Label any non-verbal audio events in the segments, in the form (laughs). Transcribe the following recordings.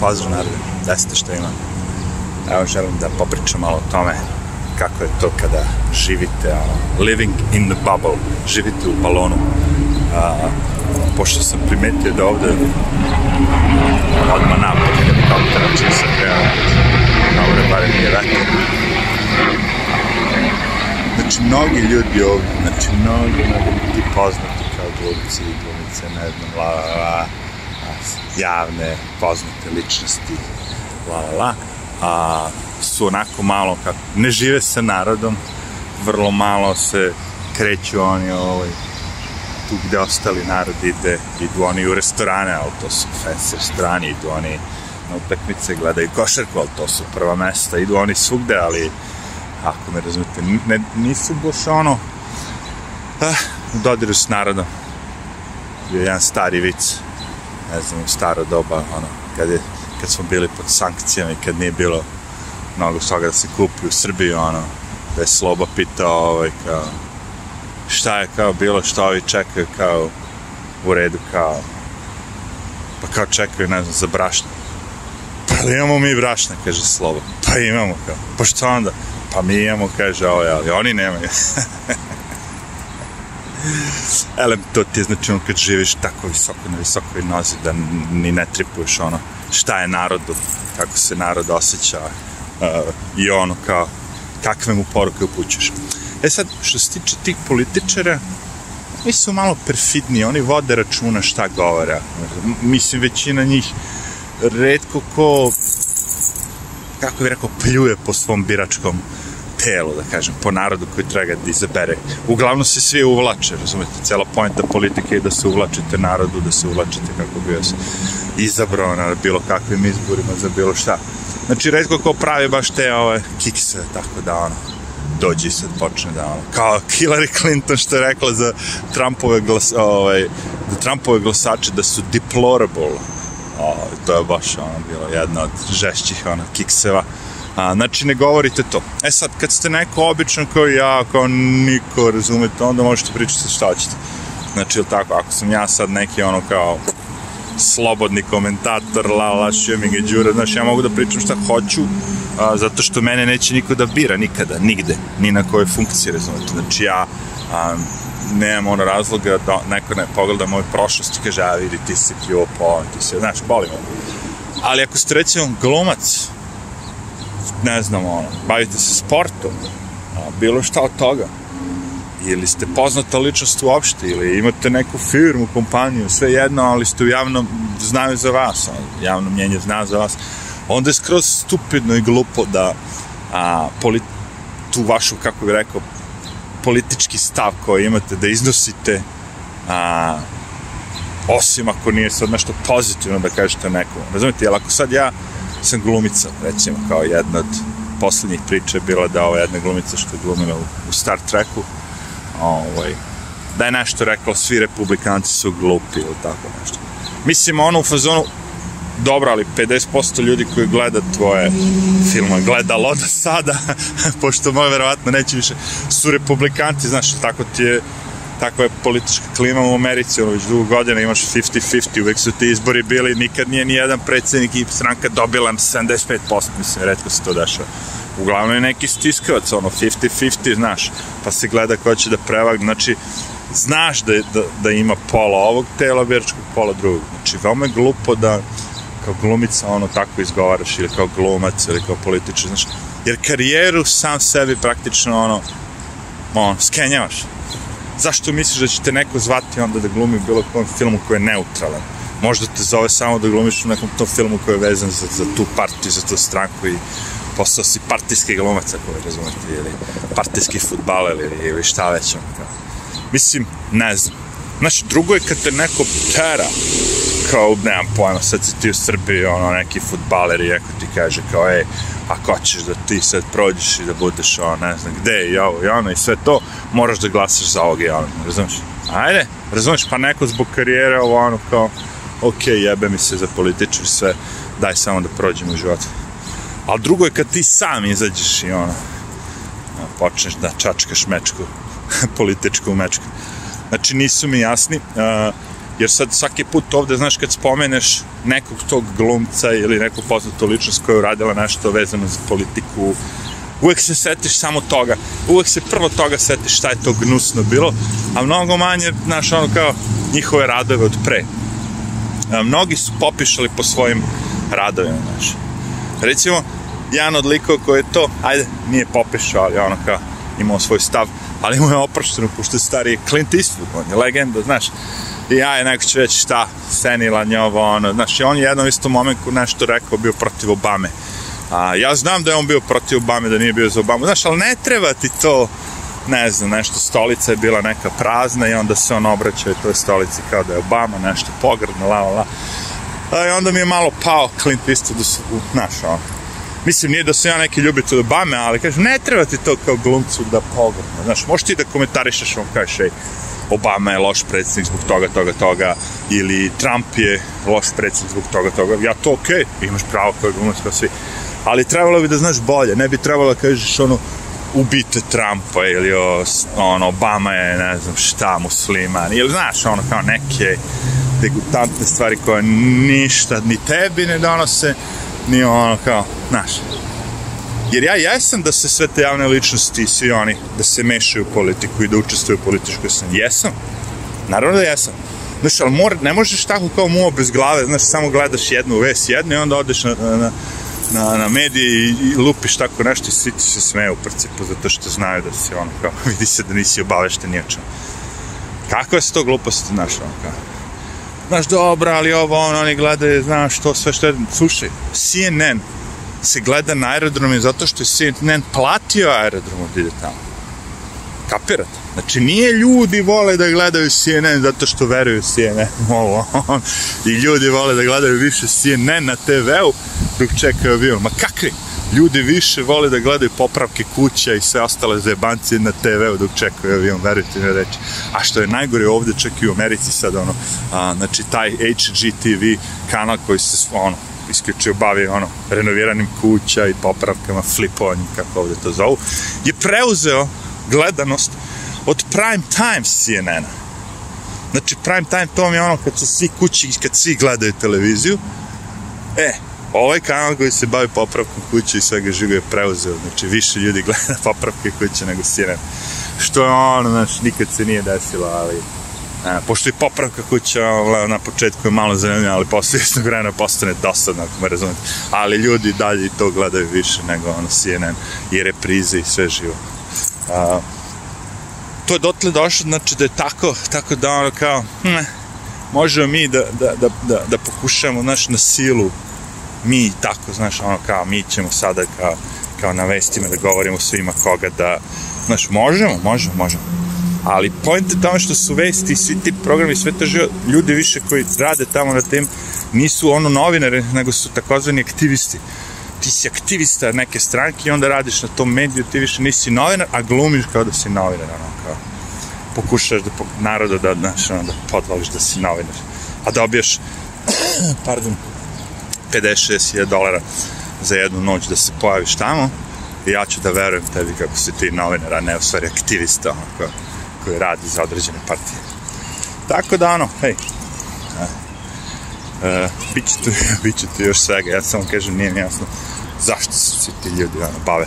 Pozdrav narode, desite što ima. Evo želim da popričam malo o tome kako je to kada živite, ono, living in the bubble, živite u balonu. A, pošto sam primetio da ovde odmah napad helikoptera čiji sam kreao, dobro, barem nije vetar. Znači, mnogi ljudi ovde, znači, mnogi, mnogi ti poznati kao glumci, glumice, ne znam, la, la, la, javne, poznate ličnosti, la, la, la, a, su onako malo, kako, ne žive sa narodom, vrlo malo se kreću oni ovaj, tu gde ostali narod ide, idu oni u restorane, ali to su fancy restorani, idu oni na utakmice, gledaju košarku, ali to su prva mesta, idu oni svugde, ali ako me razumete, ne, nisu baš ono ah, dodiru s narodom. Bio jedan stari vic, ne znam, u staro doba, ono, kad, je, kad smo bili pod sankcijama i kad nije bilo mnogo toga da se kupi u Srbiji, ono, da je Sloba pitao, ovaj, kao, šta je kao bilo, šta ovi čekaju, kao, u redu, kao, pa kao čekaju, ne znam, za brašno. Pa ali imamo mi brašna, kaže Sloba. Pa imamo, kao, pa što onda? Pa mi imamo, kaže ovaj, ali oni nemaju. (laughs) (laughs) Elem, to ti je znači ono kad živiš tako visoko na visokoj nozi da ni ne tripuješ ono šta je narodu, kako se narod osjeća uh, i ono kao kakve mu poruke upućuješ. E sad, što se tiče tih političara, oni su malo perfidni, oni vode računa šta govore. Mislim, većina njih redko ko kako bih rekao, pljuje po svom biračkom telu, da kažem, po narodu koji treba da izabere. Uglavnom se svi uvlače, razumete, cela pojenta politike je da se uvlačite narodu, da se uvlačite kako bi vas izabrao na bilo kakvim izborima za bilo šta. Znači, redko ko pravi baš te ove kikse, tako da ono, dođi sad počne da ono, kao Hillary Clinton što je rekla za Trumpove glas, ovaj, da Trumpove glasače da su deplorable, o, to je baš ono bilo jedna od žešćih ono kikseva A, znači, ne govorite to. E sad, kad ste neko običan kao ja, kao niko, razumete, onda možete pričati šta ćete. Znači, ili tako, ako sam ja sad neki ono kao slobodni komentator, la, la, mi ga džura, znači, ja mogu da pričam šta hoću, a, zato što mene neće niko da bira nikada, nigde, ni na kojoj funkciji, razumete. Znači, ja a, nemam ono razloga da neko ne pogleda moju prošlost i kaže, a vidi, ti si pljuo po, ti si, znaš, boli me. Ali ako ste recimo glumac, ne znam, ono, bavite se sportom, a, bilo šta od toga, ili ste poznata ličnost uopšte, ili imate neku firmu, kompaniju, sve jedno, ali ste u javnom, znaju za vas, javno mnjenje zna za vas, onda je skroz stupidno i glupo da a, polit, tu vašu, kako bih rekao, politički stav koji imate da iznosite a, osim ako nije sad nešto pozitivno da kažete nekom. Razumite, jel ako sad ja sam glumica, recimo, kao jedna od poslednjih priča je bila da ova jedna glumica što je glumila u, Star Treku, ovaj, da je nešto rekao, svi republikanci su glupi ili tako nešto. Mislim, ono u fazonu, dobro, ali 50% ljudi koji gleda tvoje filma, gledalo do sada, (laughs) pošto moje verovatno neće više, su republikanci, znaš, tako ti je takva je politička klima u Americi, ono već dugo godina imaš 50-50, uvek su ti izbori bili, nikad nije ni jedan predsednik i stranka dobila 75%, mislim, redko se to dešava. Uglavnom je neki stiskavac, ono, 50-50, znaš, pa se gleda ko će da prevagne, znači, znaš da, da, da ima pola ovog tela biračkog, pola drugog. Znači, veoma je glupo da kao glumica ono tako izgovaraš ili kao glumac ili kao političar, znaš, jer karijeru sam sebi praktično ono, ono, skenjavaš zašto misliš da će te neko zvati onda da glumi u bilo kom filmu koji je neutralan? Možda te zove samo da glumiš u nekom tom filmu koji je vezan za, za tu partiju, za tu stranku i postao si partijski glumac, ako me razumete, ili partijski futbaler ili, ili šta već. Mislim, ne znam. Znači, drugo je kad te neko tera, kao, nemam pojma, sad si ti u Srbiji, ono, neki futbaler i ako ti kaže kao, ej, ako ćeš da ti sad prođeš i da budeš, ono, ne znam, gde i ovo i ono i sve to, moraš da glasaš za ovog i ono, razumiješ? Ajde, razumiješ, pa neko zbog karijere, ovo ono, kao, ok, jebe mi se za političar sve, daj samo da prođemo u životu. Ali drugo je kad ti sam izađeš i ono, počneš da čačkaš mečku, (laughs) političku mečku. Znači, nisu mi jasni. Uh, jer sad svaki put ovde, znaš, kad spomeneš nekog tog glumca ili neku poznatu ličnost koja je uradila nešto vezano za politiku, uvek se setiš samo toga, uvek se prvo toga setiš šta je to gnusno bilo, a mnogo manje, znaš, ono kao njihove radove od pre. A, mnogi su popišali po svojim radovima, znaš. Recimo, jedan od likova koji je to, ajde, nije popišao, ali ono kao imao svoj stav, ali mu je oprošteno, pošto je stariji Clint Eastwood, on je legenda, znaš. I ja je neko će reći šta, senilan je ovo, ono, znaš, i on je jednom isto momentu nešto rekao, bio protiv Obame. A, ja znam da je on bio protiv Obame, da nije bio za Obamu, znaš, ali ne treba ti to, ne znam, nešto, stolica je bila neka prazna i onda se on obraćao toj stolici kao da je Obama, nešto pogrdno, la, la, la. A, I onda mi je malo pao Clint Eastwood, u, znaš, ono, mislim, nije da sam ja neki ljubitelj Obame, ali kažem, ne treba ti to kao glumcu da pogrdno, znaš, možeš ti da komentarišeš, on kažeš, ej, Obama je loš predsjednik zbog toga, toga, toga, ili Trump je loš predsjednik zbog toga, toga, ja to okej, okay, imaš pravo kao glumac kao svi, ali trebalo bi da znaš bolje, ne bi trebalo da kažeš ono, ubite Trumpa ili o, ono, Obama je, ne znam šta, musliman, ili znaš, ono, kao neke degutantne stvari koje ništa ni tebi ne donose, ni ono, kao, znaš, Jer ja jesam da se sve te javne ličnosti i svi oni da se mešaju u politiku i da učestvuju u političkoj sceni. Jesam. Naravno da jesam. Znaš, ali mora, ne možeš tako kao muo bez glave, znaš, samo gledaš jednu ves jednu i onda odeš na, na, na, na medije i, i lupiš tako nešto i svi ti se smeju u principu zato što znaju da si ono kao, (laughs) vidi se da nisi obavešten ni o čemu. Kakva su to gluposti, znaš, ono kao. Znaš, dobro, ali ovo, ono, oni gledaju, znaš, to sve što je, slušaj, CNN, se gleda na aerodromu zato što je CNN platio aerodrom da ide tamo. Kapirate? Znači, nije ljudi vole da gledaju CNN zato što veruju CNN. Ovo, (laughs) I ljudi vole da gledaju više CNN na TV-u dok čekaju avion. Ma kakvi? Ljudi više vole da gledaju popravke kuća i sve ostale zajebancije na TV-u dok čekaju avion, verujte mi reći. A što je najgore ovde, čak i u Americi sad, ono, a, znači, taj HGTV kanal koji se, ono, isključio bavi ono, renoviranim kuća i popravkama, flipovanjem, kako ovde to zovu, je preuzeo gledanost od prime time CNN-a. Znači, prime time to vam je ono kad su svi kući i kad svi gledaju televiziju. E, ovaj kanal koji se bavi popravkom kuće i svega živo je preuzeo. Znači, više ljudi (laughs) gleda popravke kuće nego CNN. Što je ono, znači, nikad se nije desilo, ali E, pošto je popravka kuća na početku je malo zanimljiva, ali posle istog vremena postane dosadno, ako me razumete. Ali ljudi dalje to gledaju više nego ono CNN i reprize i sve živo. A, to je dotle došlo, znači da je tako, tako da ono kao, hm, možemo mi da, da, da, da, da pokušamo, znaš, na silu, mi tako, znaš, ono kao, mi ćemo sada kao, kao na vestima da govorimo svima koga da, znaš, možemo, možemo, možemo ali point je tamo što su vesti, svi ti programi, sve to živo, ljudi više koji rade tamo na tem, nisu ono novinare, nego su takozvani aktivisti. Ti si aktivista neke stranke i onda radiš na tom mediju, ti više nisi novinar, a glumiš kao da si novinar, ono, kao pokušaš da naroda da, znaš, ono, da podvališ da si novinar. A dobijaš, (clears throat) pardon, 50-60 dolara za jednu noć da se pojaviš tamo i ja ću da verujem tebi kako si ti novinar, a ne u stvari aktivista, ono, kao koji radi za određene partije. Tako da, ono, hej, uh, bit, će tu, (laughs) bit će tu još svega, ja samo kažem, nije mi jasno zašto su svi ti ljudi ono, bave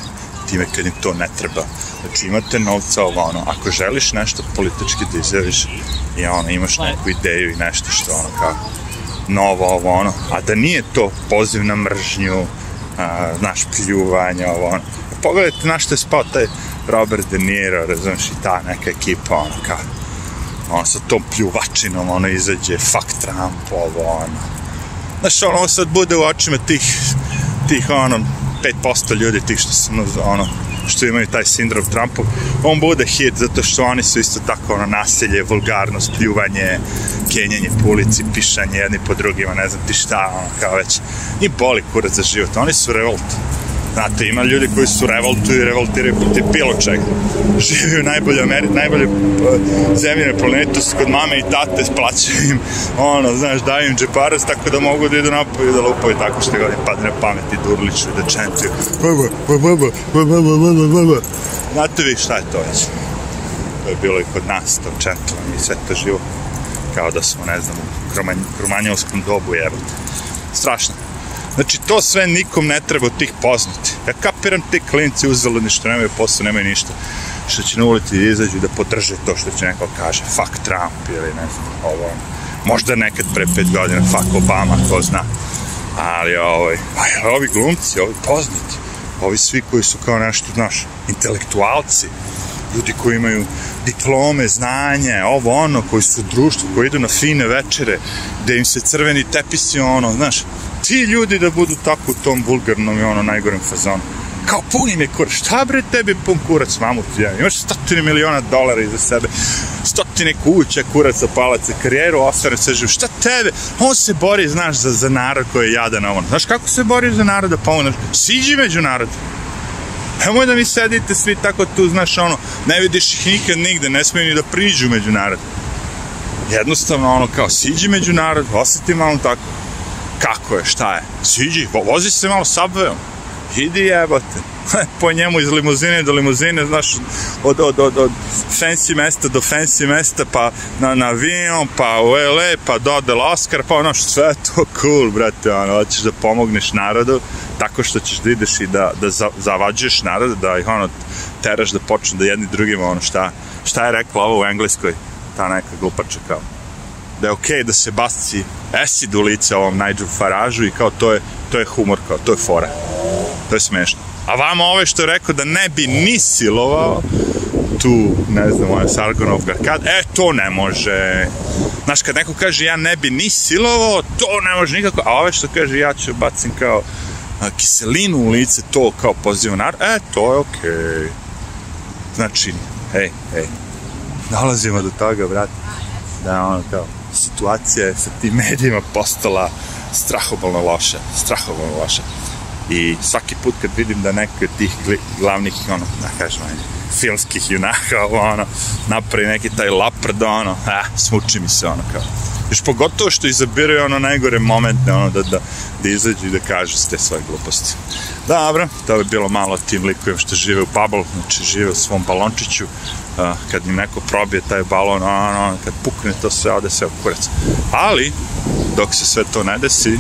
time kad im to ne treba. Znači, imate novca ovo, ono, ako želiš nešto politički da izjaviš i ono, imaš neku ideju i nešto što, ono, kao, novo, ovo, ono, a da nije to poziv na mržnju, a, znaš, pljuvanje, ovo, ono. Pogledajte na što je spao taj Robert De Niro, razumiješ, i ta neka ekipa, ono, kao, ono, sa tom pljuvačinom, ono, izađe, fuck Trump, ovo, ono. Znaš, ono, sad bude u očima tih, tih, ono, 5% ljudi, tih što su, ono, što imaju taj sindrom Trumpov, on bude hit zato što oni su isto tako ono nasilje, vulgarnost, pljuvanje, kenjanje po ulici, pišanje jedni po drugima, ne znam ti šta, ono kao već. I boli kurac za život, oni su revolt. Znate, ima ljudi koji su revoltuju i revoltiraju protiv bilo čega. (laughs) Živi u najbolje, Ameri najbolje uh, zemlje na planetu, su kod mame i tate, splaćaju im, (laughs) ono, znaš, daju im džeparas, tako da mogu da idu napoj i da lupaju tako što god im padne na pamet i durliču i da čentuju. Znate vi šta je to već? To je bilo i kod nas, to čentovanje i sve to živo. kao da smo, ne znam, u kromanj, kromanjovskom dobu, jebate. Strašno. Znači, to sve nikom ne treba od tih poznati. Ja kapiram te klinci uzeli ništa, nemaju posao, nemaju ništa. Što će na ulici da izađu da podrže to što će neko kaže, fuck Trump ili ne znam, ovo. Možda nekad pre pet godina, fuck Obama, ko zna. Ali ovaj, aj, ovi glumci, ovi poznati, ovi svi koji su kao nešto, znaš, intelektualci, ljudi koji imaju diplome, znanje, ovo ono, koji su u društvu, koji idu na fine večere, gde im se crveni tepisi, ono, znaš, ti ljudi da budu tako u tom vulgarnom i ono najgorem fazonu. Kao pun im je kurac, šta bre tebi pun kurac, mamu ti ja, imaš stotine miliona dolara iza sebe, stotine kuća, kuraca, palaca, karijeru, ostane sve živ, šta tebe, on se bori, znaš, za, za narod koji je jadan, ono, znaš kako se bori za narod da pomogne, siđi među narod, Nemoj da mi sedite svi tako tu, znaš, ono, ne vidiš ih nikad nigde, ne smiju ni da priđu među narod. Jednostavno, ono, kao, siđi među narod, osjeti malo tako. Kako je, šta je? Siđi, vozi se malo subwayom. Idi jebate. (laughs) po njemu iz limuzine do limuzine, znaš, od, od, od, od fancy mesta do fancy mesta, pa na, na avion, pa u LA, pa dodel Oscar, pa ono, sve to cool, brate, ono, hoćeš da pomogneš narodu, tako što ćeš da ideš i da, da zavađuješ narod, da ih ono teraš da počnu da jedni drugima ono šta, šta je rekla ovo u engleskoj, ta neka glupača kao da je okej okay da se basci acid u lice ovom Nigel Faražu i kao to je, to je humor, kao to je fora. To je smešno. A vama ove što je rekao da ne bi ni silovao tu, ne znam, ovaj Sargonov Garkad, e, to ne može. Znaš, kad neko kaže ja ne bi ni silovao, to ne može nikako, a ove što kaže ja ću bacim kao a, kiselinu u lice, to kao pozivu nar, e, to je okej. Okay. Znači, hej, hej, dolazimo do toga, brat, da ono kao, situacija je sa tim medijima postala strahobalno loša, strahobalno loša. I svaki put kad vidim da neki od tih glavnih, ono, da kažem, filmskih junaka, ono, napravi neki taj lapred, ono, a, smuči mi se, ono, kao. Još pogotovo što izabiraju ono najgore momente, ono, da, da, da izađu i da kažu ste svoje gluposti. Dobro, to bi bilo malo tim likujem što žive u Pablo, znači žive u svom balončiću, kad im neko probije taj balon, ono, kad pukne to sve, ode sve u kurac. Ali, dok se sve to ne desi,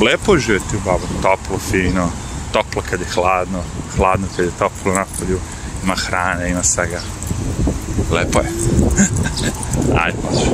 lepo živjeti u Bablu, toplo, fino, toplo kad je hladno, hladno kad je toplo napolju, ima hrane, ima svega. Lepo je. (laughs) Ajde, pašu.